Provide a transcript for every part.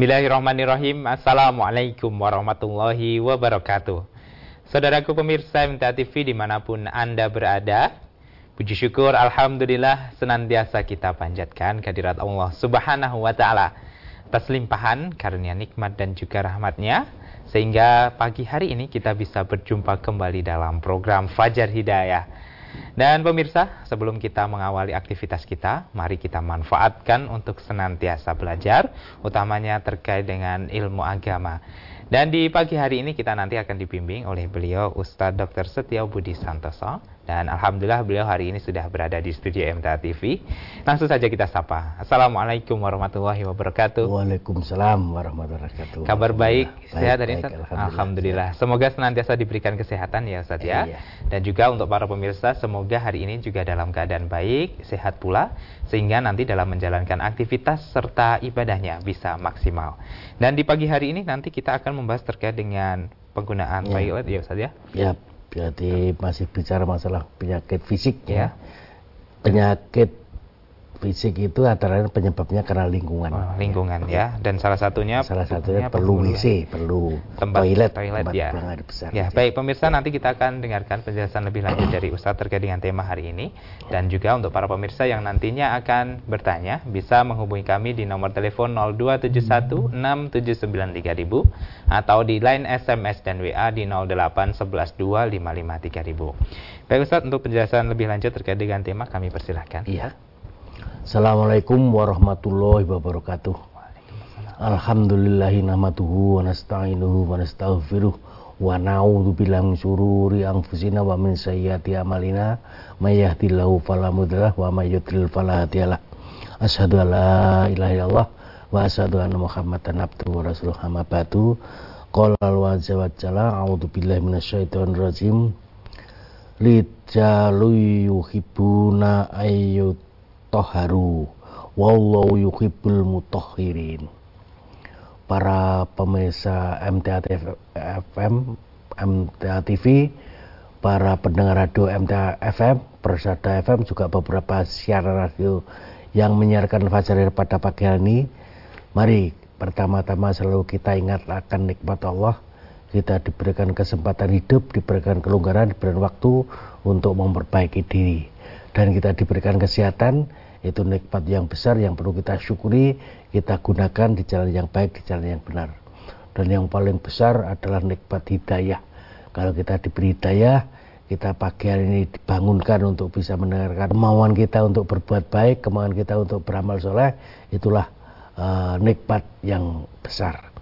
Bismillahirrahmanirrahim. Assalamualaikum warahmatullahi wabarakatuh. Saudaraku pemirsa MTA TV di mana pun Anda berada, puji syukur Alhamdulillah senantiasa kita panjatkan kehadirat Allah Subhanahu wa Ta'ala atas limpahan karunia nikmat dan juga rahmatnya sehingga pagi hari ini kita bisa berjumpa kembali dalam program Fajar Hidayah dan pemirsa, sebelum kita mengawali aktivitas kita, mari kita manfaatkan untuk senantiasa belajar, utamanya terkait dengan ilmu agama. Dan di pagi hari ini kita nanti akan dibimbing oleh beliau Ustadz Dr. Setio Budi Santoso dan Alhamdulillah beliau hari ini sudah berada di studio MTA TV. Langsung saja kita sapa. Assalamualaikum warahmatullahi wabarakatuh. Waalaikumsalam warahmatullahi wabarakatuh. Kabar baik, baik sehat hari ini Alhamdulillah. Alhamdulillah. Semoga senantiasa diberikan kesehatan ya Ustaz ya. Iya. Dan juga untuk para pemirsa, semoga hari ini juga dalam keadaan baik, sehat pula. Sehingga nanti dalam menjalankan aktivitas serta ibadahnya bisa maksimal. Dan di pagi hari ini nanti kita akan membahas terkait dengan penggunaan ya. toilet ya Ustaz ya. Ya, jadi masih bicara masalah penyakit fisik ya. Penyakit fisik itu antara penyebabnya karena lingkungan. Oh, lingkungan ya. ya. Dan salah satunya salah satunya perlu WC, perlu tempat toilet, toilet tempat ya. air besar. Ya, baik pemirsa nanti kita akan dengarkan penjelasan lebih lanjut dari Ustadz terkait dengan tema hari ini dan juga untuk para pemirsa yang nantinya akan bertanya bisa menghubungi kami di nomor telepon 02716793000 atau di line SMS dan WA di 08112553000. Baik Ustadz untuk penjelasan lebih lanjut terkait dengan tema kami persilahkan. Iya. Assalamualaikum warahmatullahi wabarakatuh. Alhamdulillahi nahmatuhu wa nasta'inuhu wa nastaghfiruh wa na'udzu billahi min syururi anfusina wa min sayyiati amalina may yahdihillahu fala mudhillalah wa may yudlil fala hadiyalah. Asyhadu an la ilaha illallah wa asyhadu anna Muhammadan abduhu wa rasuluh amma ba'du. Qala wa jalla a'udzu billahi minasyaitonir rajim. Lijalu yuhibbuna ayyut toharu wallahu yuhibbul mutahhirin. Para pemirsa MTA FM MTA TV para pendengar radio MTA FM Persada FM juga beberapa siaran radio yang menyiarkan Fajar pada pagi hari ini. Mari pertama-tama selalu kita ingat akan nikmat Allah. Kita diberikan kesempatan hidup, diberikan kelonggaran, diberikan waktu untuk memperbaiki diri dan kita diberikan kesehatan itu nikmat yang besar yang perlu kita syukuri kita gunakan di jalan yang baik di jalan yang benar. Dan yang paling besar adalah nikmat hidayah. Kalau kita diberi hidayah kita pagi hari ini dibangunkan untuk bisa mendengarkan kemauan kita untuk berbuat baik kemauan kita untuk beramal soleh itulah uh, nikmat yang besar.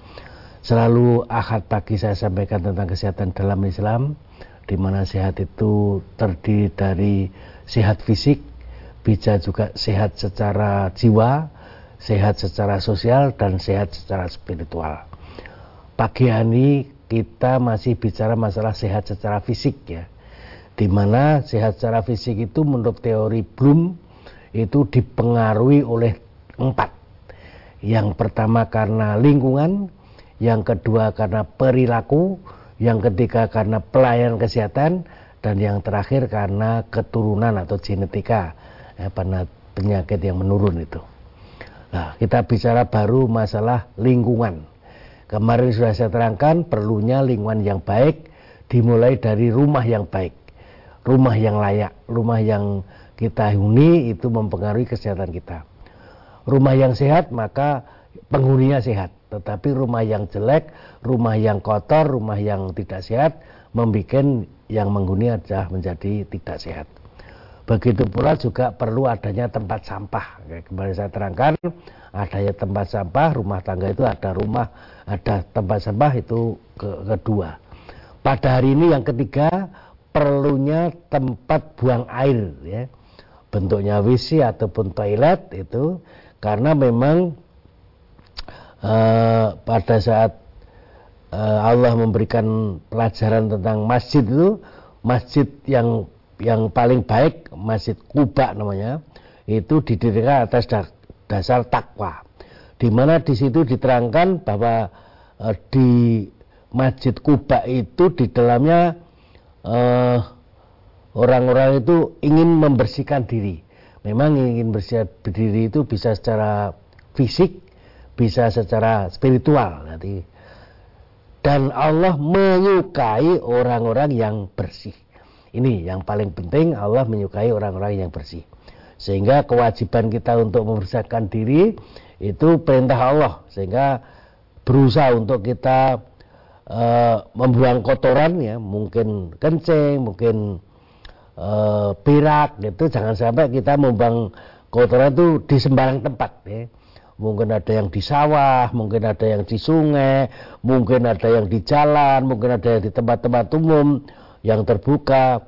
Selalu ahad pagi saya sampaikan tentang kesehatan dalam Islam di mana sehat itu terdiri dari sehat fisik, bisa juga sehat secara jiwa, sehat secara sosial, dan sehat secara spiritual. Pagi hari kita masih bicara masalah sehat secara fisik ya, di mana sehat secara fisik itu menurut teori Bloom itu dipengaruhi oleh empat. Yang pertama karena lingkungan, yang kedua karena perilaku, yang ketiga karena pelayanan kesehatan, dan yang terakhir karena keturunan atau genetika ya, penyakit yang menurun itu. Nah, kita bicara baru masalah lingkungan. Kemarin sudah saya terangkan perlunya lingkungan yang baik dimulai dari rumah yang baik, rumah yang layak, rumah yang kita huni itu mempengaruhi kesehatan kita. Rumah yang sehat maka penghuninya sehat, tetapi rumah yang jelek, rumah yang kotor, rumah yang tidak sehat membuat yang menghuni adalah menjadi tidak sehat. Begitu pula juga perlu adanya tempat sampah. Kemarin saya terangkan, adanya tempat sampah, rumah tangga itu ada rumah, ada tempat sampah itu ke kedua. Pada hari ini yang ketiga, perlunya tempat buang air ya. Bentuknya WC ataupun toilet itu karena memang uh, pada saat Allah memberikan pelajaran tentang masjid itu masjid yang yang paling baik masjid Kuba namanya itu didirikan atas dasar takwa. Di mana di situ diterangkan bahwa uh, di masjid Kuba itu di dalamnya orang-orang uh, itu ingin membersihkan diri. Memang ingin bersihkan diri itu bisa secara fisik bisa secara spiritual. Nanti dan Allah menyukai orang-orang yang bersih. Ini yang paling penting Allah menyukai orang-orang yang bersih. Sehingga kewajiban kita untuk membersihkan diri itu perintah Allah. Sehingga berusaha untuk kita uh, membuang kotoran ya. Mungkin kencing mungkin uh, pirak gitu. Jangan sampai kita membuang kotoran itu di sembarang tempat ya mungkin ada yang di sawah, mungkin ada yang di sungai, mungkin ada yang di jalan, mungkin ada yang di tempat-tempat umum yang terbuka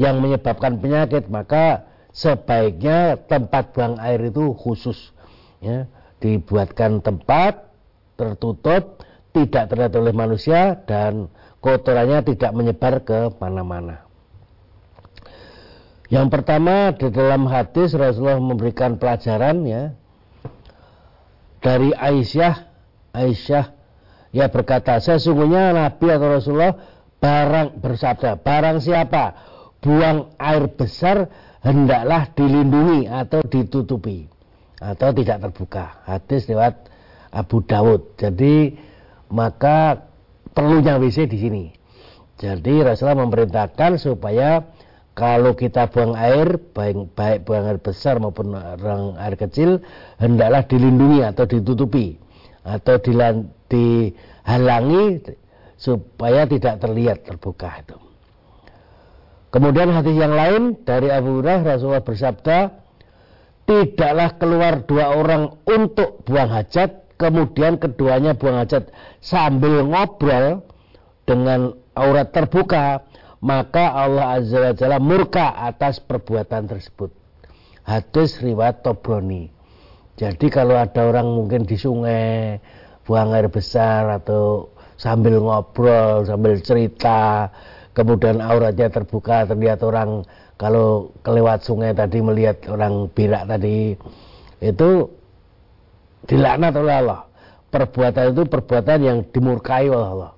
yang menyebabkan penyakit, maka sebaiknya tempat buang air itu khusus ya, dibuatkan tempat tertutup, tidak terlihat oleh manusia dan kotorannya tidak menyebar ke mana-mana. Yang pertama di dalam hadis Rasulullah memberikan pelajaran ya dari Aisyah Aisyah ya berkata sesungguhnya Nabi atau Rasulullah barang bersabda barang siapa buang air besar hendaklah dilindungi atau ditutupi atau tidak terbuka. Hadis lewat Abu Dawud. Jadi maka perlunya WC di sini. Jadi Rasulullah memerintahkan supaya kalau kita buang air baik, baik buang air besar maupun buang air kecil hendaklah dilindungi atau ditutupi atau dilan, dihalangi supaya tidak terlihat terbuka itu. Kemudian hadis yang lain dari Abu Hurairah Rasulullah bersabda, tidaklah keluar dua orang untuk buang hajat, kemudian keduanya buang hajat sambil ngobrol dengan aurat terbuka, maka Allah Azza wa Jalla murka atas perbuatan tersebut. Hadis riwayat Tobroni. Jadi kalau ada orang mungkin di sungai buang air besar atau sambil ngobrol, sambil cerita, kemudian auratnya terbuka, terlihat orang kalau kelewat sungai tadi melihat orang birak tadi itu dilaknat oleh Allah. Perbuatan itu perbuatan yang dimurkai oleh Allah.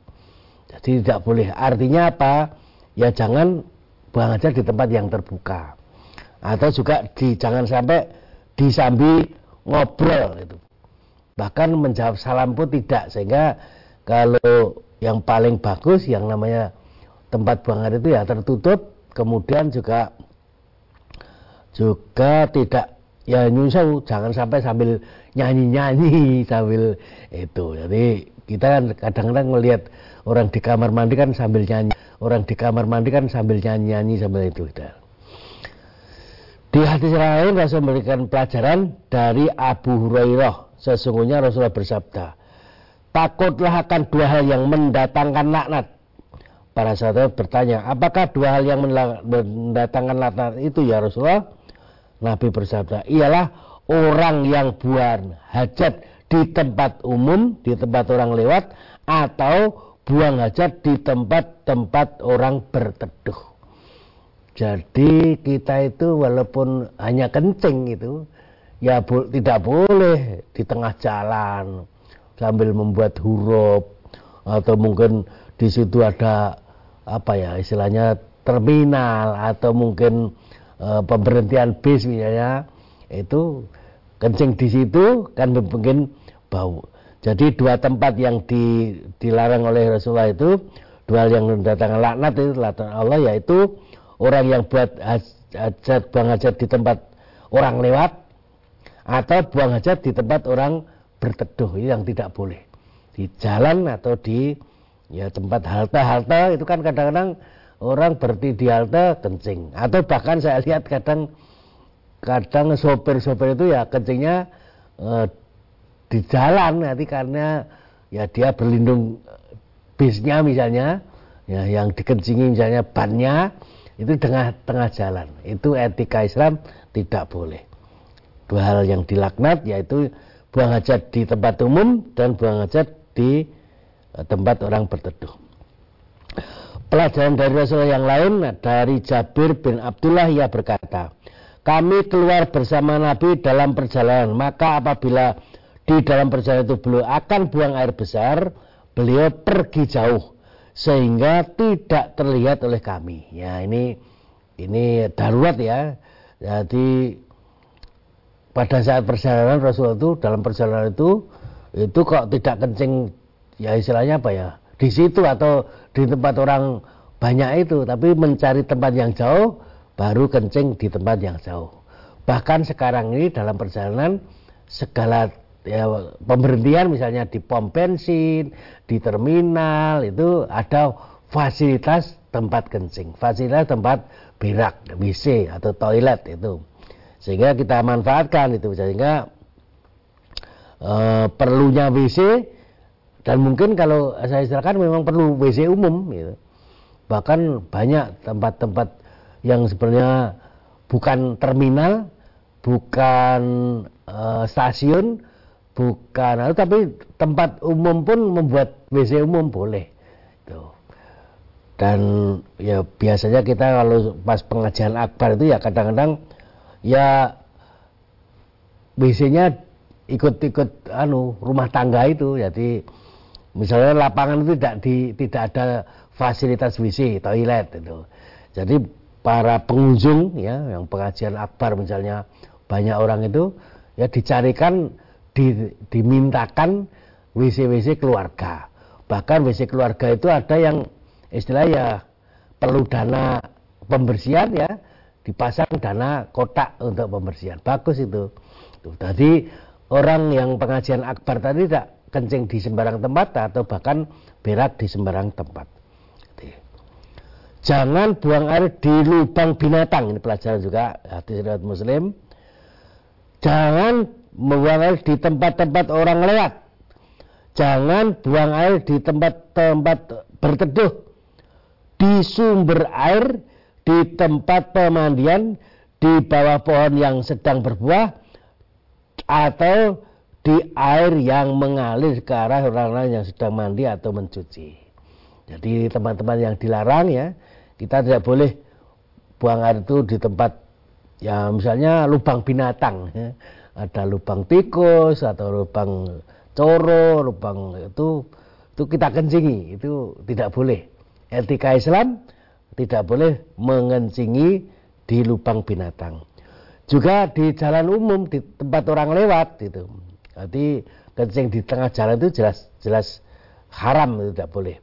Jadi tidak boleh. Artinya apa? Ya jangan aja di tempat yang terbuka. Atau juga di jangan sampai disambi ngobrol itu bahkan menjawab salam pun tidak. Sehingga kalau yang paling bagus yang namanya tempat buang air itu ya tertutup. Kemudian juga juga tidak ya nyusau jangan sampai sambil nyanyi-nyanyi sambil itu. Jadi kita kan kadang-kadang melihat orang di kamar mandi kan sambil nyanyi. Orang di kamar mandi kan sambil nyanyi-nyanyi sambil itu di hadis lain Rasul memberikan pelajaran dari Abu Hurairah. Sesungguhnya Rasulullah bersabda takutlah akan dua hal yang mendatangkan laknat. Para sahabat bertanya apakah dua hal yang mendatangkan laknat itu ya Rasulullah? Nabi bersabda ialah orang yang buang hajat di tempat umum di tempat orang lewat atau buang hajat di tempat-tempat orang berteduh. Jadi kita itu walaupun hanya kencing itu ya bo tidak boleh di tengah jalan sambil membuat huruf atau mungkin di situ ada apa ya istilahnya terminal atau mungkin e, pemberhentian bis misalnya itu kencing di situ kan mungkin bau jadi dua tempat yang di, dilarang oleh Rasulullah itu dua yang mendatangkan laknat itu laknat Allah yaitu orang yang buat hajat buang hajat di tempat orang lewat atau buang hajat di tempat orang berteduh yang tidak boleh. Di jalan atau di ya tempat halte-halte itu kan kadang-kadang orang berhenti di halte kencing. Atau bahkan saya lihat kadang kadang sopir-sopir itu ya kencingnya eh, di jalan nanti karena ya dia berlindung bisnya misalnya ya yang dikencingi misalnya bannya itu tengah tengah jalan. Itu etika Islam tidak boleh. Dua hal yang dilaknat yaitu buang hajat di tempat umum dan buang hajat di eh, tempat orang berteduh. Pelajaran dari Rasulullah yang lain dari Jabir bin Abdullah ia berkata kami keluar bersama Nabi dalam perjalanan. Maka apabila di dalam perjalanan itu beliau akan buang air besar, beliau pergi jauh sehingga tidak terlihat oleh kami. Ya ini ini darurat ya. Jadi pada saat perjalanan Rasulullah itu dalam perjalanan itu itu kok tidak kencing ya istilahnya apa ya di situ atau di tempat orang banyak itu tapi mencari tempat yang jauh baru kencing di tempat yang jauh bahkan sekarang ini dalam perjalanan segala ya, pemberhentian misalnya di pom bensin di terminal itu ada fasilitas tempat kencing fasilitas tempat berak WC atau toilet itu sehingga kita manfaatkan itu sehingga e, perlunya WC dan mungkin kalau saya istilahkan memang perlu WC umum gitu. bahkan banyak tempat-tempat yang sebenarnya bukan terminal bukan e, stasiun bukan. Tapi tempat umum pun membuat WC umum boleh. Itu. Dan ya biasanya kita kalau pas pengajian akbar itu ya kadang-kadang ya WC-nya ikut-ikut anu rumah tangga itu. Jadi misalnya lapangan itu tidak di tidak ada fasilitas WC toilet itu. Jadi para pengunjung ya yang pengajian akbar misalnya banyak orang itu ya dicarikan di, dimintakan WC-WC keluarga. Bahkan WC keluarga itu ada yang istilah ya perlu dana pembersihan ya dipasang dana kotak untuk pembersihan. Bagus itu. Tuh, tadi orang yang pengajian akbar tadi tidak kencing di sembarang tempat atau bahkan berak di sembarang tempat. Jangan buang air di lubang binatang. Ini pelajaran juga hati riwayat muslim. Jangan membuang air di tempat-tempat orang lewat jangan buang air di tempat-tempat berteduh di sumber air di tempat pemandian di bawah pohon yang sedang berbuah atau di air yang mengalir ke arah orang lain yang sedang mandi atau mencuci. Jadi tempat-tempat yang dilarang ya, kita tidak boleh buang air itu di tempat ya misalnya lubang binatang ya. Ada lubang tikus atau lubang coro, lubang itu itu kita kencingi, itu tidak boleh. Etika Islam tidak boleh mengencingi di lubang binatang. Juga di jalan umum di tempat orang lewat itu. Jadi kencing di tengah jalan itu jelas jelas haram itu tidak boleh.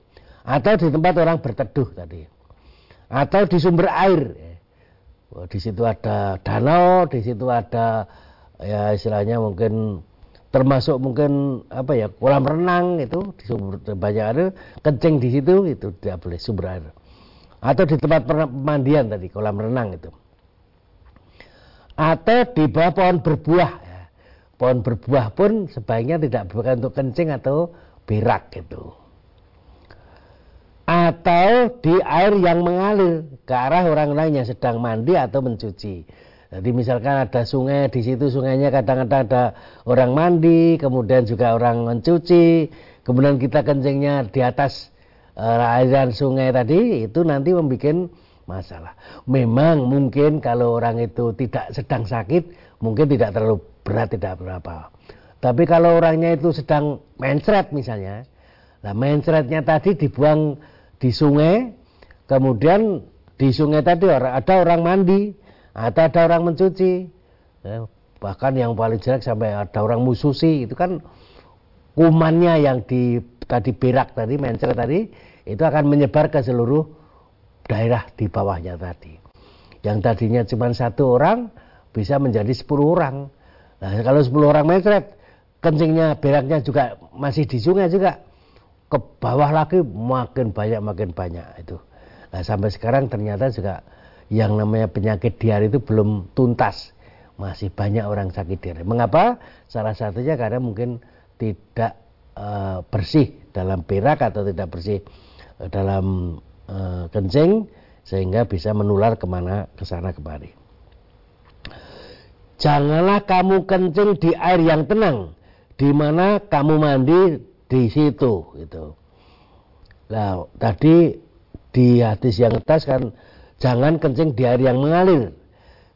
Atau di tempat orang berteduh tadi. Atau di sumber air. Di situ ada danau, di situ ada ya istilahnya mungkin termasuk mungkin apa ya kolam renang itu di sumber banyak air kencing di situ itu tidak boleh sumber air. Atau di tempat pemandian tadi kolam renang itu. Atau di bawah pohon berbuah ya. pohon berbuah pun sebaiknya tidak bukan untuk kencing atau berak gitu. Atau di air yang mengalir ke arah orang lain yang sedang mandi atau mencuci jadi misalkan ada sungai di situ sungainya kadang-kadang ada orang mandi kemudian juga orang mencuci kemudian kita kencingnya di atas aliran sungai tadi itu nanti membuat masalah. Memang mungkin kalau orang itu tidak sedang sakit, mungkin tidak terlalu berat, tidak berapa. Tapi kalau orangnya itu sedang mencret misalnya, nah mencretnya tadi dibuang di sungai, kemudian di sungai tadi ada orang mandi, atau ada orang mencuci, ya, bahkan yang paling jelek sampai ada orang mususi, itu kan kumannya yang di tadi berak tadi, mencret tadi, itu akan menyebar ke seluruh daerah di bawahnya tadi. Yang tadinya cuma satu orang bisa menjadi sepuluh orang. Nah kalau sepuluh orang mencret, kencingnya beraknya juga masih di sungai juga ke bawah lagi makin banyak makin banyak itu. Nah sampai sekarang ternyata juga yang namanya penyakit diare itu belum tuntas. Masih banyak orang sakit diare. Mengapa? Salah satunya karena mungkin tidak uh, bersih dalam berak atau tidak bersih dalam uh, kencing sehingga bisa menular ke mana ke sana kemari. Janganlah kamu kencing di air yang tenang, di mana kamu mandi di situ. Gitu. Nah, tadi di hadis yang atas kan jangan kencing di air yang mengalir.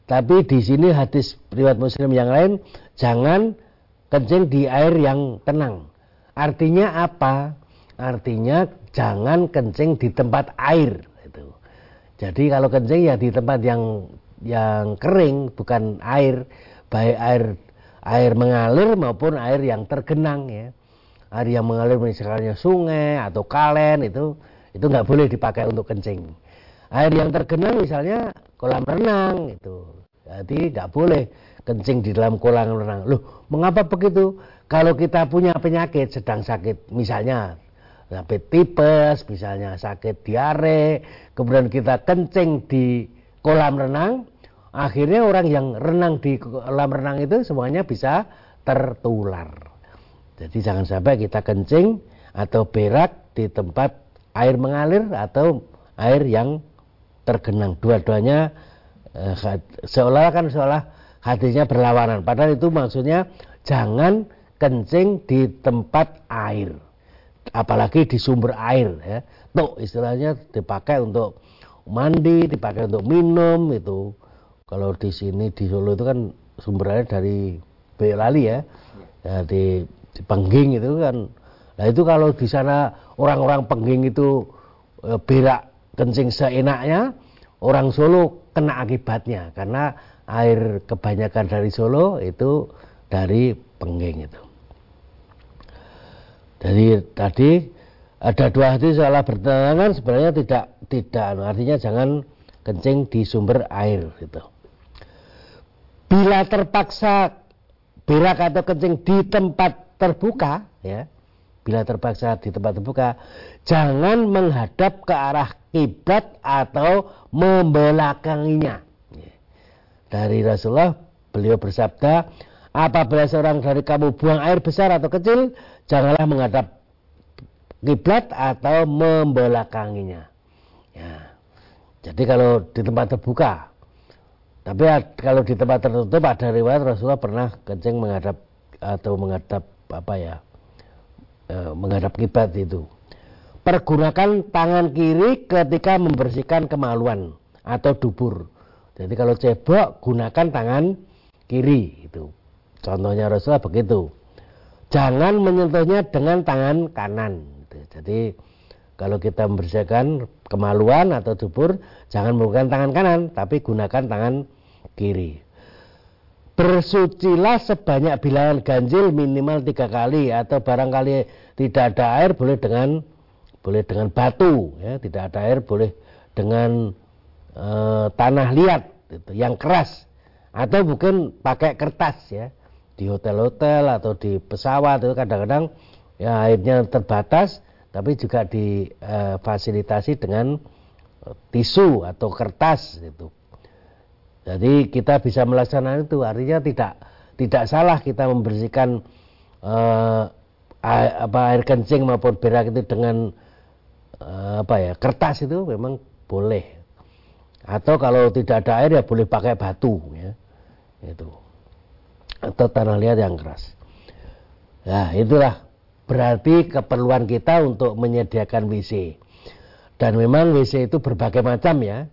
Tapi di sini hadis riwayat Muslim yang lain jangan kencing di air yang tenang. Artinya apa? Artinya jangan kencing di tempat air itu. Jadi kalau kencing ya di tempat yang yang kering bukan air baik air air mengalir maupun air yang tergenang ya. air yang mengalir misalnya sungai atau kalen itu itu nggak boleh dipakai untuk kencing. Air yang tergenang misalnya kolam renang itu, jadi nggak boleh kencing di dalam kolam renang. Loh, mengapa begitu? Kalau kita punya penyakit sedang sakit, misalnya sakit tipes, misalnya sakit diare, kemudian kita kencing di kolam renang, akhirnya orang yang renang di kolam renang itu semuanya bisa tertular. Jadi jangan sampai kita kencing atau berak di tempat air mengalir atau air yang tergenang. Dua-duanya eh, seolah kan seolah hadisnya berlawanan. Padahal itu maksudnya jangan kencing di tempat air. Apalagi di sumber air ya. Tuh istilahnya dipakai untuk mandi, dipakai untuk minum itu. Kalau di sini di Solo itu kan sumber air dari Boyolali ya. ya di di Pengging itu kan nah itu kalau di sana orang-orang Pengging itu e, berak kencing seenaknya orang Solo kena akibatnya. Karena air kebanyakan dari Solo itu dari Pengging itu. Jadi tadi ada dua hadis salah bertentangan sebenarnya tidak tidak. Artinya jangan kencing di sumber air gitu. Bila terpaksa berak atau kencing di tempat terbuka ya bila terpaksa di tempat terbuka jangan menghadap ke arah kiblat atau membelakanginya. Dari Rasulullah beliau bersabda apabila seorang dari kamu buang air besar atau kecil janganlah menghadap kiblat atau membelakanginya. Ya. Jadi kalau di tempat terbuka tapi kalau di tempat tertutup ada riwayat Rasulullah pernah kencing menghadap atau menghadap apa ya e, menghadap kiblat itu. Pergunakan tangan kiri ketika membersihkan kemaluan atau dubur. Jadi kalau cebok gunakan tangan kiri itu. Contohnya Rasulullah begitu. Jangan menyentuhnya dengan tangan kanan. Jadi kalau kita membersihkan kemaluan atau dubur, jangan menggunakan tangan kanan, tapi gunakan tangan kiri bersucilah sebanyak bilangan ganjil minimal tiga kali atau barangkali tidak ada air boleh dengan boleh dengan batu ya. Tidak ada air boleh dengan e, tanah liat gitu, yang keras. Atau mungkin pakai kertas ya. Di hotel-hotel atau di pesawat itu kadang-kadang ya airnya terbatas tapi juga difasilitasi e, dengan tisu atau kertas itu jadi kita bisa melaksanakan itu artinya tidak tidak salah kita membersihkan uh, air, apa air kencing maupun berak itu dengan uh, apa ya kertas itu memang boleh. Atau kalau tidak ada air ya boleh pakai batu ya. Itu. Atau tanah liat yang keras. Nah, itulah berarti keperluan kita untuk menyediakan WC. Dan memang WC itu berbagai macam ya.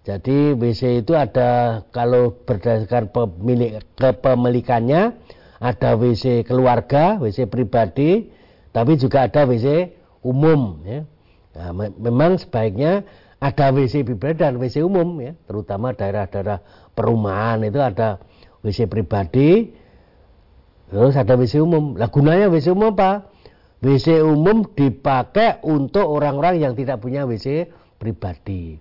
Jadi WC itu ada kalau berdasarkan pemilik kepemilikannya ada WC keluarga, WC pribadi, tapi juga ada WC umum ya. Nah, me memang sebaiknya ada WC pribadi dan WC umum ya, terutama daerah-daerah perumahan itu ada WC pribadi, terus ada WC umum. Lah gunanya WC umum apa? WC umum dipakai untuk orang-orang yang tidak punya WC pribadi.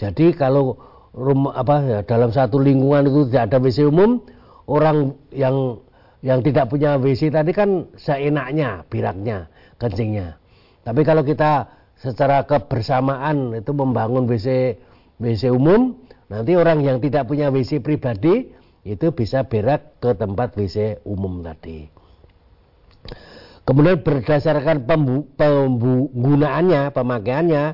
Jadi kalau rumah apa ya, dalam satu lingkungan itu tidak ada WC umum, orang yang yang tidak punya WC tadi kan seenaknya, biraknya, kencingnya. Tapi kalau kita secara kebersamaan itu membangun WC WC umum, nanti orang yang tidak punya WC pribadi itu bisa berak ke tempat WC umum tadi. Kemudian berdasarkan penggunaannya, pemakaiannya,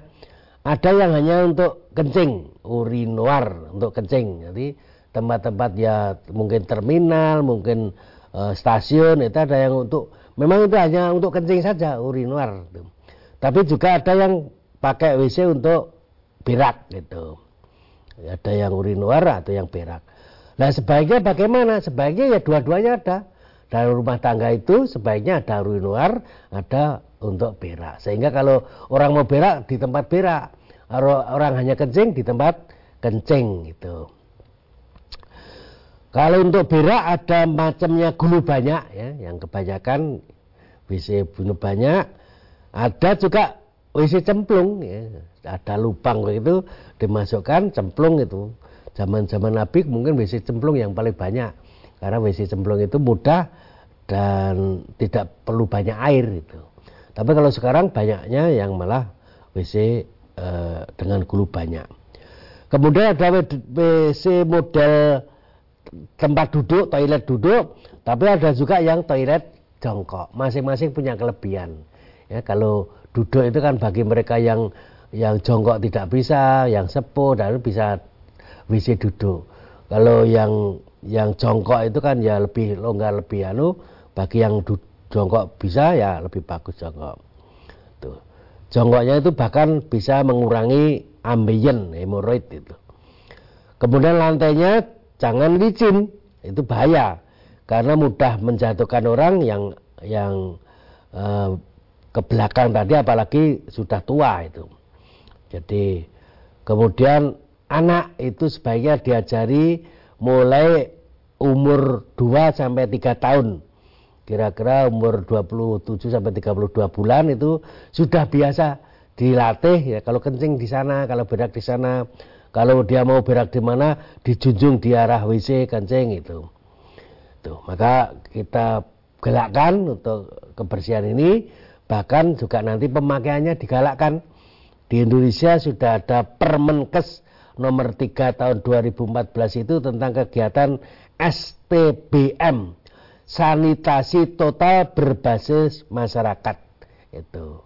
ada yang hanya untuk kencing, urinoir untuk kencing. Jadi tempat-tempat ya mungkin terminal, mungkin e, stasiun itu ada yang untuk memang itu hanya untuk kencing saja urinoir. Tapi juga ada yang pakai WC untuk berak gitu. Ada yang urinoir atau yang berak. Nah sebaiknya bagaimana? Sebaiknya ya dua-duanya ada. Dalam rumah tangga itu sebaiknya ada urinoir, ada untuk berak. Sehingga kalau orang mau berak di tempat berak, orang hanya kencing di tempat kencing gitu. Kalau untuk berak ada macamnya gulu banyak ya, yang kebanyakan WC bunuh banyak ada juga WC cemplung ya. ada lubang begitu dimasukkan cemplung itu zaman-zaman Nabi mungkin WC cemplung yang paling banyak karena WC cemplung itu mudah dan tidak perlu banyak air itu tapi kalau sekarang banyaknya yang malah WC eh, dengan gulu banyak kemudian ada WC model tempat duduk toilet duduk tapi ada juga yang toilet jongkok masing-masing punya kelebihan ya kalau duduk itu kan bagi mereka yang yang jongkok tidak bisa, yang sepuh dan bisa WC duduk. Kalau yang yang jongkok itu kan ya lebih longgar lebih anu, bagi yang jongkok bisa ya lebih bagus jongkok. Jongkoknya itu bahkan bisa mengurangi ambien hemoroid itu. Kemudian lantainya jangan licin, itu bahaya karena mudah menjatuhkan orang yang yang uh, ke belakang tadi apalagi sudah tua itu. Jadi kemudian anak itu sebaiknya diajari mulai umur 2 sampai 3 tahun. Kira-kira umur 27 sampai 32 bulan itu sudah biasa dilatih ya kalau kencing di sana, kalau berak di sana, kalau dia mau berak di mana dijunjung di arah WC kencing itu. Tuh, maka kita gelakkan untuk kebersihan ini Bahkan juga nanti pemakaiannya digalakkan. Di Indonesia sudah ada Permenkes nomor 3 tahun 2014 itu tentang kegiatan STBM sanitasi total berbasis masyarakat itu.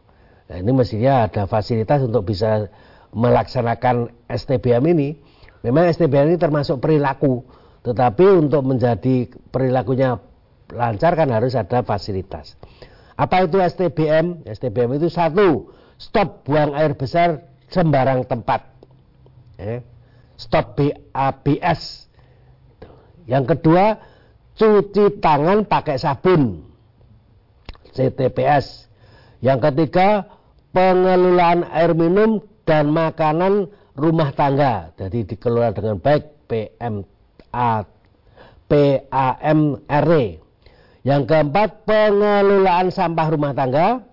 Nah, ini mestinya ada fasilitas untuk bisa melaksanakan STBM ini. Memang STBM ini termasuk perilaku, tetapi untuk menjadi perilakunya lancar kan harus ada fasilitas. Apa itu STBM? STBM itu satu, stop buang air besar sembarang tempat. Ya. Stop BABS. Yang kedua, cuci tangan pakai sabun. CTPS. Yang ketiga, pengelolaan air minum dan makanan rumah tangga. Jadi dikelola dengan baik PMA PAMRE. Yang keempat, pengelolaan sampah rumah tangga.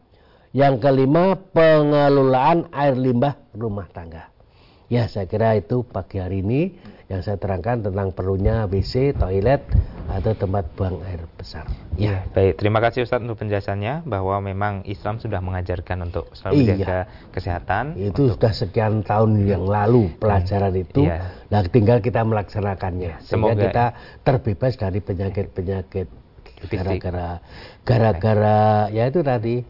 Yang kelima, pengelolaan air limbah rumah tangga. Ya, saya kira itu pagi hari ini yang saya terangkan tentang perlunya WC, toilet, atau tempat buang air besar. Ya, baik. Terima kasih Ustadz untuk penjelasannya bahwa memang Islam sudah mengajarkan untuk selalu iya. menjaga kesehatan. Itu untuk... sudah sekian tahun yang lalu pelajaran hmm. itu. Iya. Nah, tinggal kita melaksanakannya. Semoga kita terbebas dari penyakit-penyakit gara-gara gara-gara ya itu tadi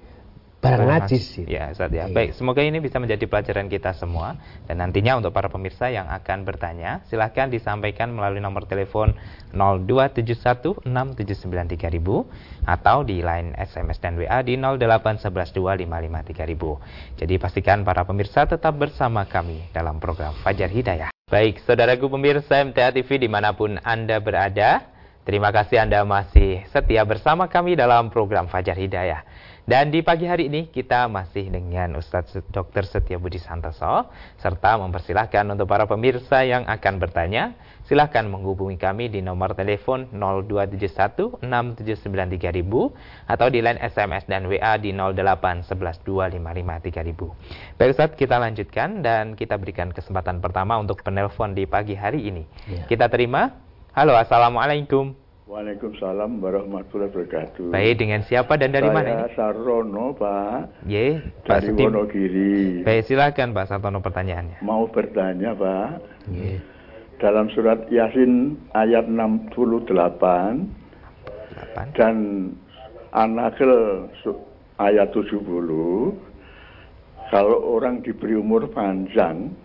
barang najis. Ya, Ustaz ya. Iya. Baik, semoga ini bisa menjadi pelajaran kita semua dan nantinya untuk para pemirsa yang akan bertanya, silahkan disampaikan melalui nomor telepon 02716793000 atau di line SMS dan WA di 08112553000. Jadi pastikan para pemirsa tetap bersama kami dalam program Fajar Hidayah. Baik, saudaraku pemirsa MTA TV di mana pun Anda berada, Terima kasih Anda masih setia bersama kami dalam program Fajar Hidayah. Dan di pagi hari ini kita masih dengan Ustadz Dr. Setia Budi Santoso serta mempersilahkan untuk para pemirsa yang akan bertanya silahkan menghubungi kami di nomor telepon 0271 6793000 atau di line SMS dan WA di 08 Baik Ustadz kita lanjutkan dan kita berikan kesempatan pertama untuk penelpon di pagi hari ini. Ya. Kita terima Halo, Assalamualaikum. Waalaikumsalam warahmatullahi wabarakatuh. Baik, dengan siapa dan dari Saya mana ini? Sarono, Pak. Ye, Pak dari Setim. Wonogiri. Baik, silakan Pak Sartono pertanyaannya. Mau bertanya, Pak. Ye. Dalam surat Yasin ayat 68 8. dan Anakel ayat 70 kalau orang diberi umur panjang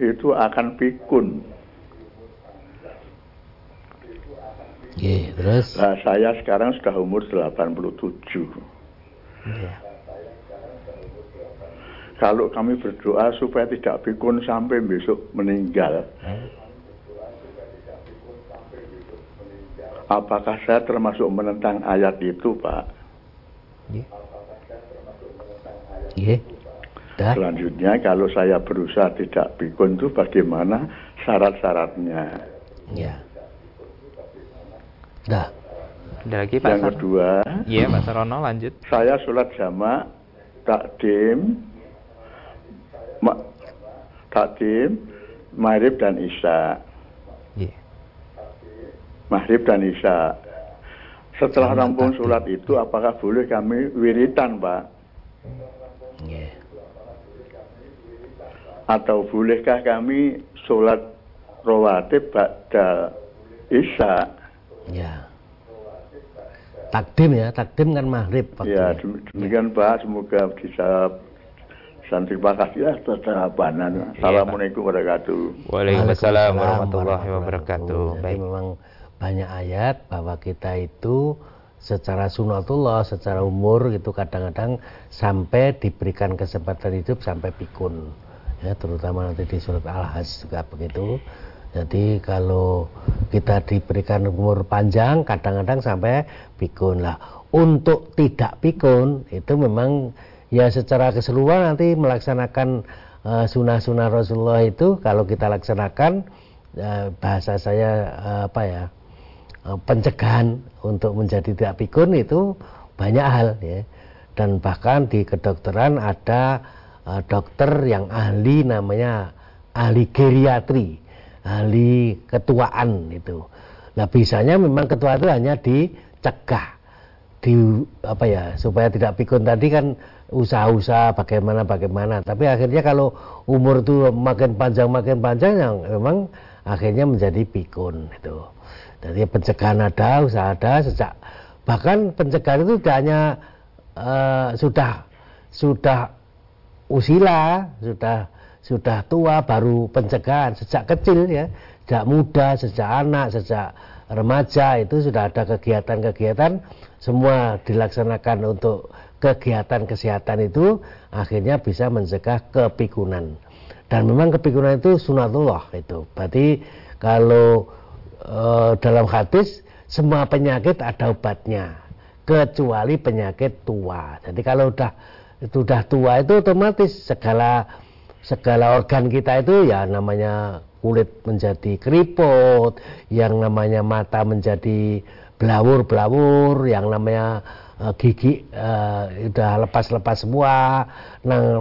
itu akan pikun Oke, terus? Nah, saya sekarang sudah umur 87. Ya. Kalau kami berdoa supaya tidak pikun sampai besok meninggal, hmm. apakah saya termasuk menentang ayat itu, Pak? Iya. Yeah. Yeah. Selanjutnya, kalau saya berusaha tidak pikun itu bagaimana syarat-syaratnya? Ya. Nah, Ada lagi Pak Yang Sar- kedua, Iya Pak Sarono lanjut. saya sholat jamak takdim ma, takdim maghrib dan isya Iya. maghrib dan isya setelah rampung takdim. sholat itu apakah boleh kami wiritan pak Nggih. atau bolehkah kami sholat rawatib ba'da isya Ya. Takdim ya, takdim kan maghrib ya waktunya. dem- demikian pak semoga dijawab dan terima kasih atas jawabannya Assalamualaikum warahmatullahi Waalaikumsalam warahmatullahi wabarakatuh. Jadi Baik. memang banyak ayat bahwa kita itu secara sunatullah, secara umur itu kadang-kadang sampai diberikan kesempatan hidup sampai pikun. Ya, terutama nanti di surat Al-Hajj juga begitu. Jadi kalau kita diberikan umur panjang kadang-kadang sampai pikun lah. Untuk tidak pikun itu memang ya secara keseluruhan nanti melaksanakan eh, sunnah-sunnah Rasulullah itu kalau kita laksanakan eh, bahasa saya eh, apa ya eh, pencegahan untuk menjadi tidak pikun itu banyak hal ya dan bahkan di kedokteran ada eh, dokter yang ahli namanya ahli geriatri ahli ketuaan itu. Nah bisanya memang ketua itu hanya dicegah di apa ya supaya tidak pikun. Tadi kan usaha-usaha bagaimana bagaimana. Tapi akhirnya kalau umur itu makin panjang makin panjang yang memang akhirnya menjadi pikun itu. Jadi pencegahan ada usaha ada sejak bahkan pencegahan itu tidak hanya eh, sudah sudah usila sudah sudah tua baru pencegahan sejak kecil ya. Sejak muda sejak anak sejak remaja itu sudah ada kegiatan-kegiatan semua dilaksanakan untuk kegiatan kesehatan itu akhirnya bisa mencegah kepikunan. Dan memang kepikunan itu sunatullah itu. Berarti kalau eh, dalam hadis semua penyakit ada obatnya kecuali penyakit tua. Jadi kalau udah sudah tua itu otomatis segala segala organ kita itu ya namanya kulit menjadi keriput, yang namanya mata menjadi belawur-belawur, yang namanya eh, gigi eh, udah lepas-lepas semua,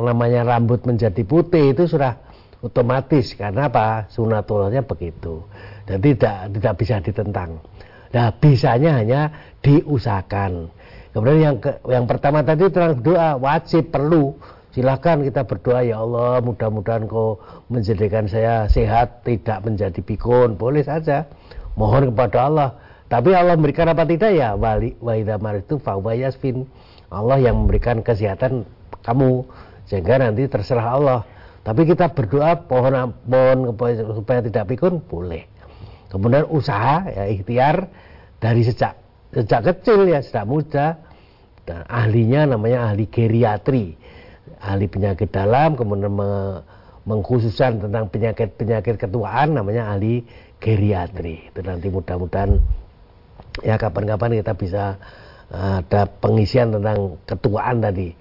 namanya rambut menjadi putih itu sudah otomatis karena apa? Sunatullahnya begitu. Dan tidak tidak bisa ditentang. Nah, bisanya hanya diusahakan. Kemudian yang ke- yang pertama tadi tentang doa wajib perlu silahkan kita berdoa ya Allah mudah-mudahan kau menjadikan saya sehat tidak menjadi pikun. Boleh saja. Mohon kepada Allah. Tapi Allah memberikan apa tidak? Ya wali wa idza maritu fa huwa yasfin. Allah yang memberikan kesehatan kamu sehingga nanti terserah Allah. Tapi kita berdoa pohon supaya- supaya tidak pikun boleh. Kemudian usaha ya ikhtiar dari sejak sejak kecil ya sejak muda. Dan ahlinya namanya ahli geriatri ahli penyakit dalam kemudian me- mengkhususkan tentang penyakit-penyakit ketuaan namanya ahli geriatri. Itu nanti mudah-mudahan ya kapan-kapan kita bisa uh, ada pengisian tentang ketuaan tadi.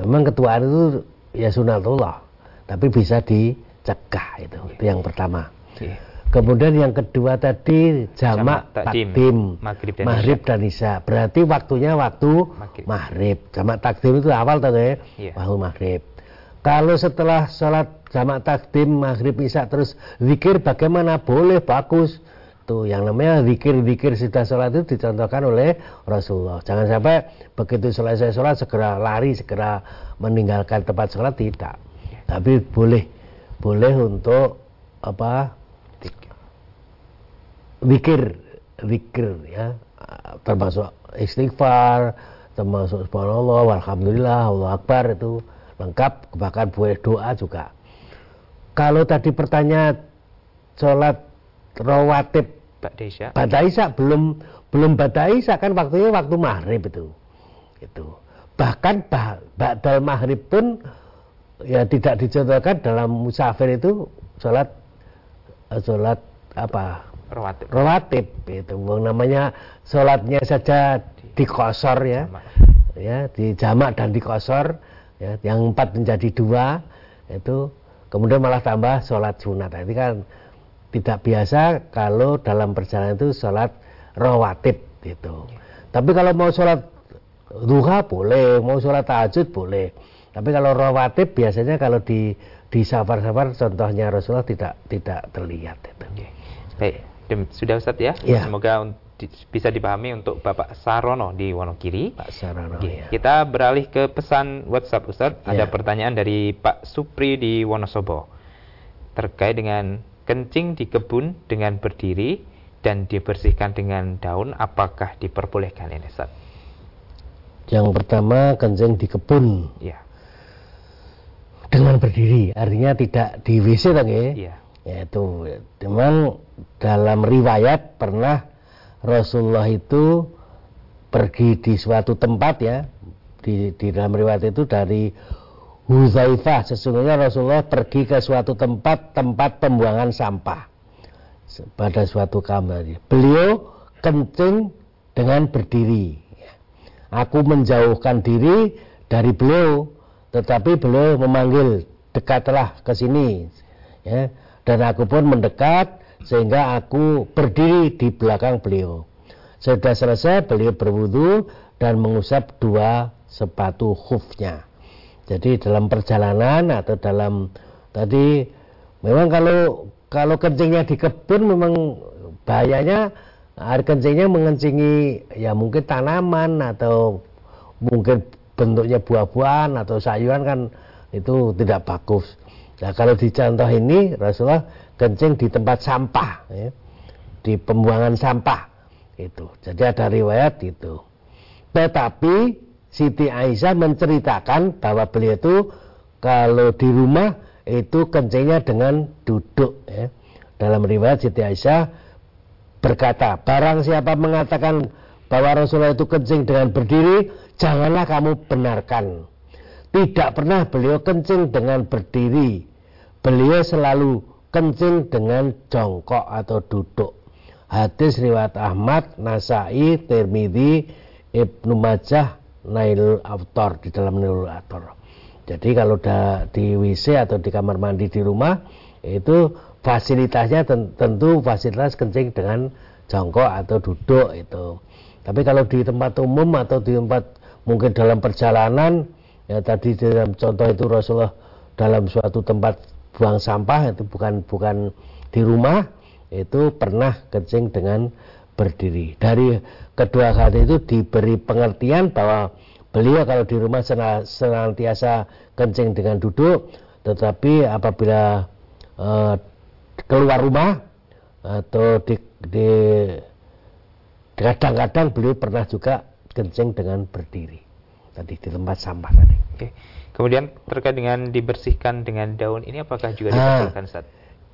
Memang ketuaan itu ya sunatullah tapi bisa dicegah itu itu yang pertama. Iya. Kemudian yang kedua tadi Jamak takdim. Maghrib dan maghrib dan isya. Berarti waktunya waktu Maghrib. maghrib. Jamak takdim itu awal tuh ya? Iya. waktu maghrib. Kalau setelah sholat jamak takdim maghrib isya terus zikir bagaimana? Boleh bagus. Tuh yang namanya zikir-zikir sudah sholat itu dicontohkan oleh Rasulullah. Jangan sampai begitu selesai sholat segera lari segera meninggalkan tempat sholat tidak. Tapi boleh boleh untuk apa zikir zikir ya. Termasuk istighfar termasuk subhanallah walhamdulillah Allah akbar itu lengkap. Bahkan boleh doa juga. Kalau tadi pertanyaan sholat rawatib. Bada Isya. Belum belum Bada Isya kan waktunya waktu maghrib itu. Itu. Bahkan bah, Ba'dal maghrib pun ya tidak dicontohkan dalam musafir itu sholat eh, sholat apa Rawatib. rawatib itu Wong namanya sholatnya saja dikosor ya ya di jamak dan dikosor ya yang empat menjadi dua itu kemudian malah tambah sholat sunat Nah, ini kan tidak biasa kalau dalam perjalanan itu sholat rawatib gitu Tapi kalau mau sholat duha boleh, mau sholat tahajud boleh. Tapi kalau rawatib biasanya kalau di di safar-safar contohnya Rasulullah tidak tidak terlihat itu. Oke. Baik, sudah Ustaz ya. Ya. Semoga di- bisa dipahami untuk Bapak Sarono di Wonogiri. Pak Sarano Oke, ya. Kita beralih ke pesan WhatsApp Ustaz. Ada Ya. pertanyaan dari Pak Supri di Wonosobo terkait dengan kencing di kebun dengan berdiri dan dibersihkan dengan daun. Apakah diperbolehkan ini Ustaz? Yang pertama kencing di kebun Ya, dengan berdiri, artinya tidak di WC kan ya? iya. Yaitu memang dalam riwayat pernah Rasulullah itu pergi di suatu tempat ya di, di dalam riwayat itu dari Huzaifah. Sesungguhnya Rasulullah pergi ke suatu tempat tempat pembuangan sampah pada suatu kamar beliau kencing dengan berdiri. Aku menjauhkan diri dari beliau tetapi beliau memanggil dekatlah ke sini ya dan aku pun mendekat sehingga aku berdiri di belakang beliau sudah selesai beliau berwudu dan mengusap dua sepatu khufnya jadi dalam perjalanan atau dalam tadi memang kalau kalau kencingnya di kebun memang bahayanya air kencingnya mengencingi ya mungkin tanaman atau mungkin bentuknya buah-buahan atau sayuran kan itu tidak bagus. Nah kalau di contoh ini Rasulullah kencing di tempat sampah, ya, di pembuangan sampah itu. Jadi ada riwayat itu. Tetapi Siti Aisyah menceritakan bahwa beliau itu kalau di rumah itu kencingnya dengan duduk. Ya. Dalam riwayat Siti Aisyah berkata, barang siapa mengatakan bahwa Rasulullah itu kencing dengan berdiri, janganlah kamu benarkan. Tidak pernah beliau kencing dengan berdiri. Beliau selalu kencing dengan jongkok atau duduk. Hadis riwayat Ahmad, Nasai, Tirmidzi, Ibnu Majah, Nailul Autor di dalam Nailul Autor. Jadi kalau di WC atau di kamar mandi di rumah itu fasilitasnya ten- tentu fasilitas kencing dengan jongkok atau duduk itu. Tapi kalau di tempat umum atau di tempat mungkin dalam perjalanan ya tadi dalam contoh itu Rasulullah dalam suatu tempat buang sampah itu bukan bukan di rumah itu pernah kencing dengan berdiri. Dari kedua hal itu diberi pengertian bahwa beliau kalau di rumah sena- senantiasa kencing dengan duduk, tetapi apabila eh, keluar rumah atau di, di kadang-kadang beliau pernah juga kencing dengan berdiri tadi di tempat sampah tadi. Oke. Kemudian terkait dengan dibersihkan dengan daun ini apakah juga Ah. diperbolehkan Ustaz?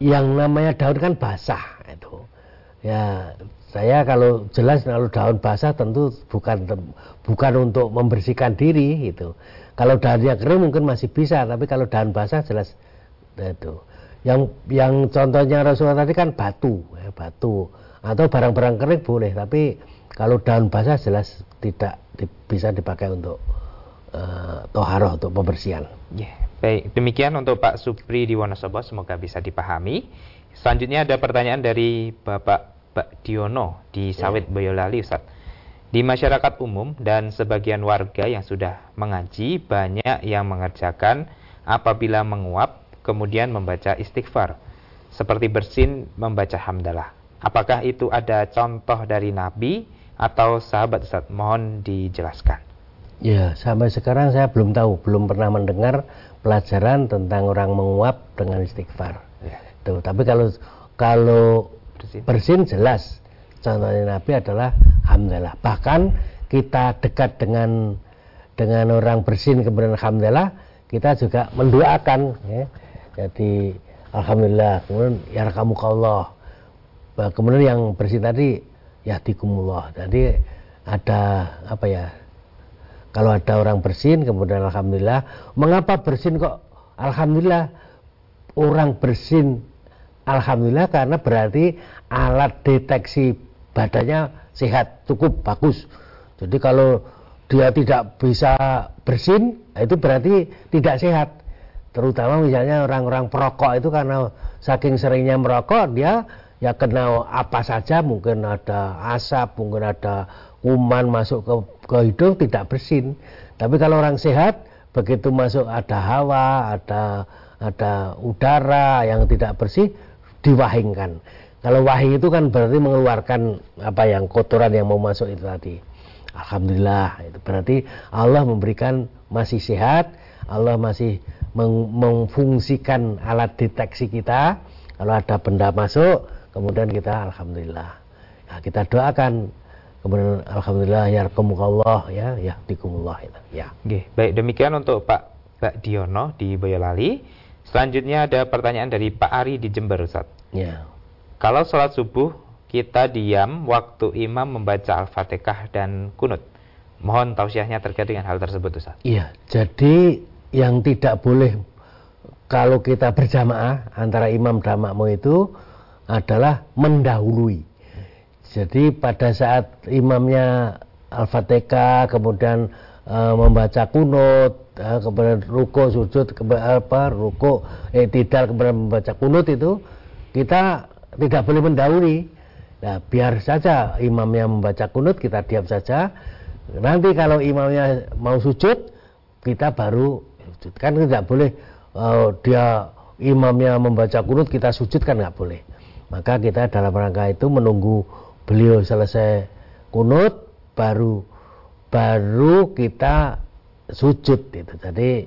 Yang namanya daun kan basah itu. Ya, saya kalau jelas kalau daun basah tentu bukan bukan untuk membersihkan diri itu. Kalau daunnya kering mungkin masih bisa, tapi kalau daun basah jelas itu. Yang yang contohnya Rasulullah tadi kan batu, ya, batu atau barang-barang kering boleh, tapi kalau daun basah jelas tidak di- bisa dipakai untuk eh, toharoh untuk pembersihan. Ya, baik. Demikian untuk Pak Supri di Wonosobo, semoga bisa dipahami. Selanjutnya ada pertanyaan dari Bapak Pak Diono di Sawit Boyolali, Ustaz. Di masyarakat umum dan sebagian warga yang sudah mengaji, banyak yang mengerjakan apabila menguap, kemudian membaca istighfar. Seperti bersin membaca hamdalah. Apakah itu ada contoh dari Nabi atau sahabat Ustaz? Mohon dijelaskan. Ya, sampai sekarang saya belum tahu, belum pernah mendengar pelajaran tentang orang menguap dengan istighfar. Ya. Tuh, tapi kalau kalau Bersin. bersin jelas contohnya Nabi adalah hamdalah. Bahkan kita dekat dengan dengan orang bersin kemudian alhamdulillah kita juga mendoakan ya. Jadi alhamdulillah kemudian ya kamu Allah. Kemudian yang bersin tadi ya tikumullah. Jadi ada apa ya kalau ada orang bersin kemudian alhamdulillah. Mengapa bersin kok alhamdulillah? Orang bersin alhamdulillah karena berarti alat deteksi badannya sehat cukup bagus. Jadi kalau dia tidak bisa bersin itu berarti tidak sehat. Terutama misalnya orang-orang perokok itu karena saking seringnya merokok dia ya kena apa saja mungkin ada asap mungkin ada kuman masuk ke, ke hidung tidak bersin. Tapi kalau orang sehat begitu masuk ada hawa, ada ada udara yang tidak bersih diwahingkan. Kalau wahing itu kan berarti mengeluarkan apa yang kotoran yang mau masuk itu tadi. Alhamdulillah itu berarti Allah memberikan masih sehat, Allah masih meng memfungsikan alat deteksi kita. Kalau ada benda masuk, kemudian kita alhamdulillah. Nah, kita doakan kemudian alhamdulillah ya Allah ya ya dikumullah itu ya. Oke, baik demikian untuk Pak Pak Diono di Boyolali. Selanjutnya ada pertanyaan dari Pak Ari di Jember Ustaz. Ya. Kalau sholat subuh kita diam waktu imam membaca Al-Fatihah dan kunut. Mohon tausiahnya terkait dengan hal tersebut Ustaz. Iya, jadi yang tidak boleh kalau kita berjamaah antara imam dan makmum itu adalah mendahului. Jadi pada saat imamnya Al-Fatihah kemudian e, membaca kunut, e, kemudian ruko sujud, ke, apa ruko eh, tidak kemudian membaca kunut itu kita tidak boleh mendahului. Nah, biar saja imamnya membaca kunut, kita diam saja. Nanti kalau imamnya mau sujud, kita baru sujud. Kan tidak boleh uh, dia imamnya membaca kunut, kita sujud kan nggak boleh. Maka kita dalam rangka itu menunggu beliau selesai kunut, baru baru kita sujud itu. Jadi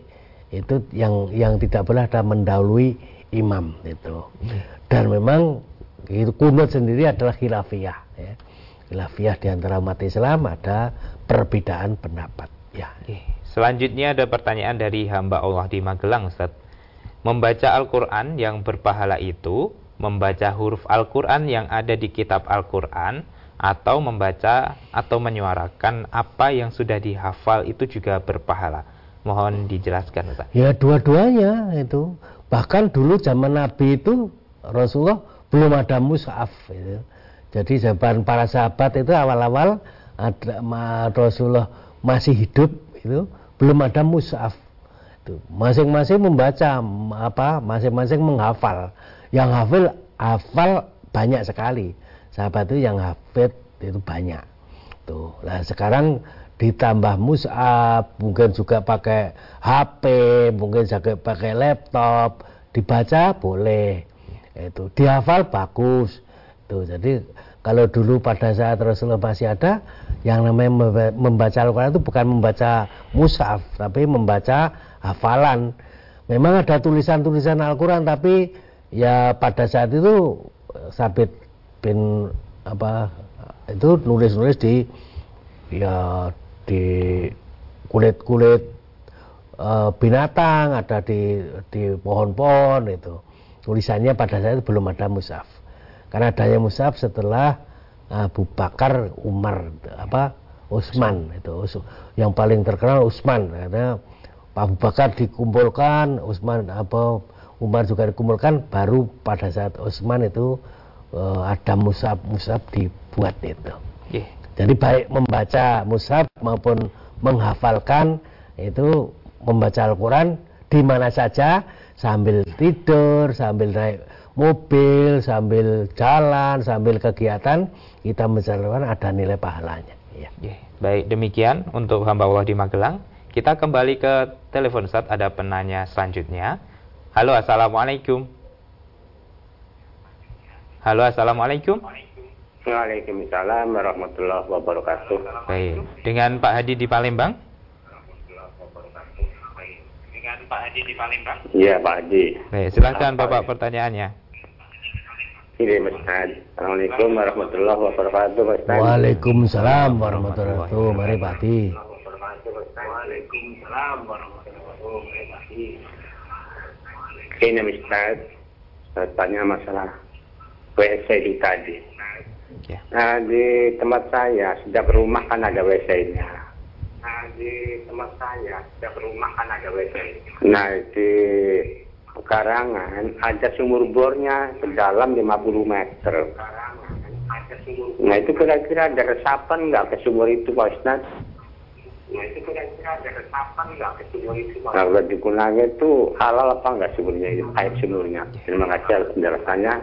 itu yang yang tidak boleh ada mendahului imam itu. Dan memang itu kunut sendiri adalah khilafiyah ya. khilafiyah di antara umat Islam ada perbedaan pendapat ya selanjutnya ada pertanyaan dari hamba Allah di Magelang Ustaz membaca Al-Quran yang berpahala itu membaca huruf Al-Quran yang ada di kitab Al-Quran atau membaca atau menyuarakan apa yang sudah dihafal itu juga berpahala mohon dijelaskan Ustaz ya dua-duanya itu bahkan dulu zaman Nabi itu Rasulullah belum ada mushaf itu. Jadi zaman para sahabat itu awal-awal ada Rasulullah masih hidup itu belum ada mushaf. Masing-masing membaca apa, masing-masing menghafal. Yang hafal hafal banyak sekali. Sahabat itu yang hafid itu banyak. Tuh. Nah, sekarang ditambah mushaf, mungkin juga pakai HP, mungkin juga pakai laptop, dibaca boleh itu dihafal bagus tuh jadi kalau dulu pada saat Rasulullah masih ada yang namanya membaca Al-Quran itu bukan membaca mushaf tapi membaca hafalan memang ada tulisan-tulisan Al-Quran tapi ya pada saat itu Sabit bin apa itu nulis-nulis di ya di kulit-kulit uh, binatang ada di di pohon-pohon itu. Tulisannya pada saat itu belum ada mushaf. Karena adanya mushaf setelah Abu Bakar Umar apa Utsman itu yang paling terkenal Utsman karena Abu Bakar dikumpulkan Utsman apa Umar juga dikumpulkan baru pada saat Utsman itu uh, ada mushaf mushaf dibuat itu yeah. jadi baik membaca mushaf maupun menghafalkan itu membaca Al-Quran di mana saja sambil tidur, sambil naik mobil, sambil jalan, sambil kegiatan kita menjalankan ada nilai pahalanya. Ya. Baik, demikian untuk hamba Allah di Magelang. Kita kembali ke telepon saat ada penanya selanjutnya. Halo, assalamualaikum. Halo, assalamualaikum. Waalaikumsalam warahmatullahi wabarakatuh. Baik, dengan Pak Hadi di Palembang. Pak Haji di Palembang? Iya Pak Haji. Baik, silakan Bapak pertanyaannya. Ini Mas Haji. Assalamualaikum warahmatullahi wabarakatuh Mas Haji. Waalaikumsalam warahmatullahi wabarakatuh. Mari Pak Haji. Waalaikumsalam warahmatullahi wabarakatuh. Haji. Saya tanya masalah WC di tadi. Ya. Nah, di tempat saya, setiap rumah kan ada WC-nya Nah, di tempat saya, setiap rumah kan ada WC. Nah, di pekarangan ada sumur bornya sedalam 50 meter. Nah, itu kira-kira ada resapan nggak ke sumur itu, Pak Ustaz? Nah, itu kira-kira ada resapan nggak ke sumur itu, Nah, kalau digunakan itu halal apa nggak sumurnya itu, air sumurnya? Terima kasih atas penjelasannya.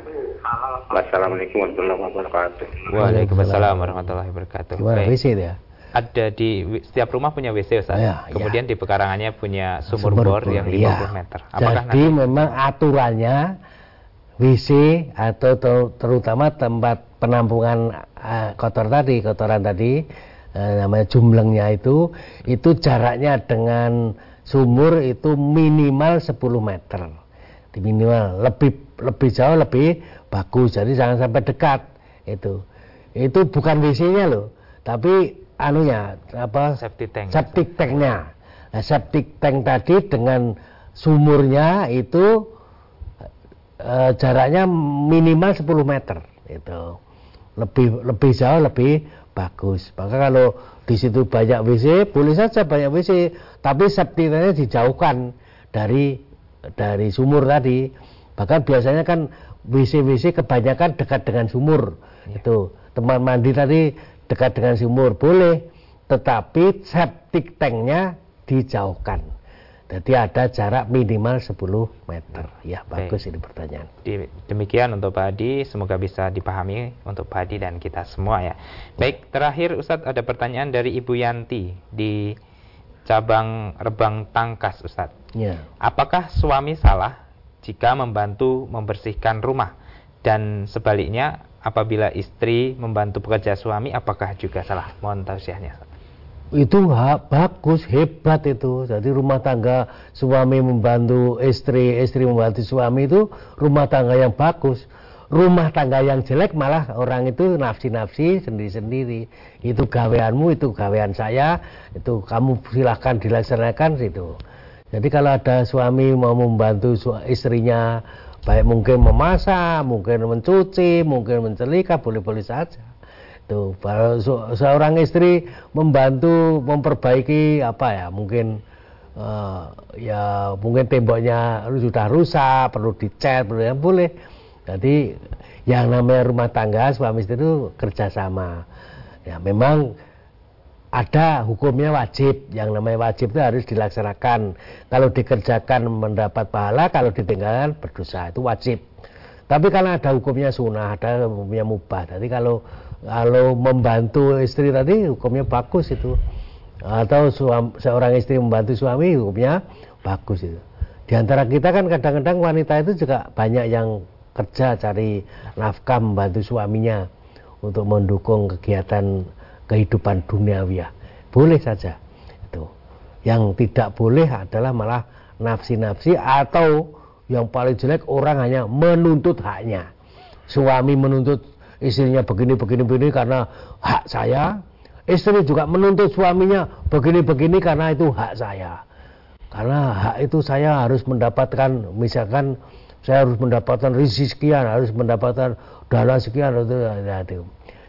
Wassalamualaikum warahmatullahi wabarakatuh. Waalaikumsalam warahmatullahi wabarakatuh. Gimana WC ya? Ada di setiap rumah punya WC Ustaz. Ya, Kemudian ya. di pekarangannya punya sumur, Sumur bor bor, yang 50 iya. meter. Apakah Jadi nanti memang aturannya WC atau ter- terutama tempat penampungan eh, kotor tadi, kotoran tadi eh, namanya jumlengnya itu itu jaraknya dengan sumur itu minimal 10 meter. Di minimal lebih lebih jauh lebih bagus. Jadi jangan sampai dekat itu. Itu bukan WC-nya loh, tapi anunya apa Septic tank. septic tanknya. Nah, septic tank tadi dengan sumurnya itu eh, jaraknya minimal 10 meter itu lebih lebih jauh lebih bagus. Maka kalau di situ banyak WC boleh saja banyak WC tapi septic tanknya dijauhkan dari dari sumur tadi. Bahkan biasanya kan WC WC kebanyakan dekat dengan sumur. Itu tempat mandi tadi dekat dengan sumur boleh. Tetapi septic tanknya dijauhkan jadi ada jarak minimal 10 meter ya Baik. bagus ini pertanyaan demikian untuk Pak Hadi, semoga bisa dipahami untuk Pak Hadi dan kita semua ya. Baik, terakhir Ustadz ada pertanyaan dari Ibu Yanti di cabang Rebang Tangkas Ustadz. ya Apakah suami salah jika membantu membersihkan rumah dan sebaliknya apabila istri membantu pekerja suami apakah juga salah? Mohon tausiahnya. Itu bagus hebat itu. Jadi rumah tangga suami membantu istri istri membantu suami itu rumah tangga yang bagus. Rumah tangga yang jelek malah orang itu nafsi-nafsi sendiri-sendiri. Itu gaweanmu itu gawean saya itu kamu silahkan dilaksanakan situ. Jadi kalau ada suami mau membantu istrinya baik mungkin memasak mungkin mencuci mungkin mencelika boleh-boleh saja Se- seorang istri membantu memperbaiki apa ya, mungkin eh, ya mungkin temboknya sudah rusak, perlu dicat, perlu ya boleh. Jadi yang namanya rumah tangga suami istri itu kerjasama. Ya memang ada hukumnya wajib, yang namanya wajib itu harus dilaksanakan. Kalau dikerjakan mendapat pahala, kalau ditinggalkan berdosa itu wajib. Tapi karena ada hukumnya sunnah, ada hukumnya mubah. Jadi kalau kalau membantu istri tadi hukumnya bagus itu. Atau suam- seorang istri membantu suami hukumnya bagus itu. Di antara kita kan kadang-kadang wanita itu juga banyak yang kerja cari nafkah membantu suaminya untuk mendukung kegiatan kehidupan duniawi ya. Boleh saja itu. Yang tidak boleh adalah malah nafsi-nafsi atau yang paling jelek orang hanya menuntut haknya. Suami menuntut istrinya begini begini begini karena hak saya. Istri juga menuntut suaminya begini-begini karena itu hak saya. Karena hak itu saya harus mendapatkan misalkan saya harus mendapatkan rezeki sekian, harus mendapatkan dana sekian ya, itu.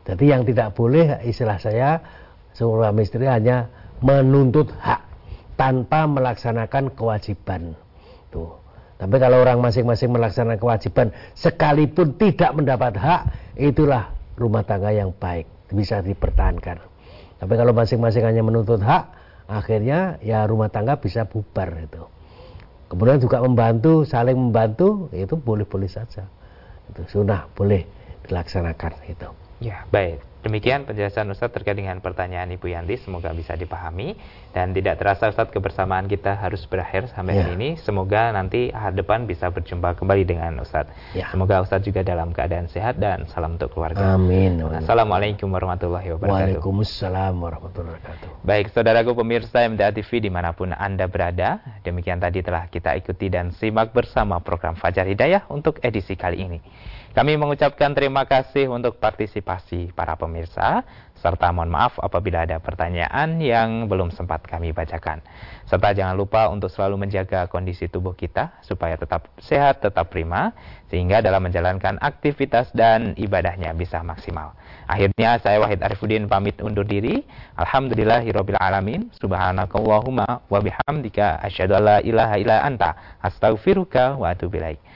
Jadi yang tidak boleh istilah saya suami istri hanya menuntut hak tanpa melaksanakan kewajiban. Tuh. Tapi kalau orang masing-masing melaksanakan kewajiban sekalipun tidak mendapat hak, itulah rumah tangga yang baik, bisa dipertahankan. Tapi kalau masing-masing hanya menuntut hak, akhirnya ya rumah tangga bisa bubar itu. Kemudian juga membantu, saling membantu, itu boleh-boleh saja. Itu sunnah, boleh dilaksanakan itu. Ya, baik. Demikian penjelasan Ustadz terkait dengan pertanyaan Ibu Yanti. Semoga bisa dipahami. Dan tidak terasa Ustadz kebersamaan kita harus berakhir sampai Ya. hari ini. Semoga nanti hari depan bisa berjumpa kembali dengan Ustadz. Ya. Semoga Ustadz juga dalam keadaan sehat dan salam untuk keluarga. Amin. Assalamualaikum warahmatullahi wabarakatuh. Waalaikumsalam warahmatullahi wabarakatuh. Baik, saudaraku pemirsa MTA TV di mana pun Anda berada, demikian tadi telah kita ikuti dan simak bersama program Fajar Hidayah untuk edisi kali ini. Kami mengucapkan terima kasih untuk partisipasi para pemirsa, serta mohon maaf apabila ada pertanyaan yang belum sempat kami bacakan. Serta jangan lupa untuk selalu menjaga kondisi tubuh kita supaya tetap sehat, tetap prima, sehingga dalam menjalankan aktivitas dan ibadahnya bisa maksimal. Akhirnya saya Wahid Arifuddin pamit undur diri. Alhamdulillahirabbil alamin. Subhanakallahumma wa bihamdika la ilaha illa anta astaghfiruka wa atubu ilaik.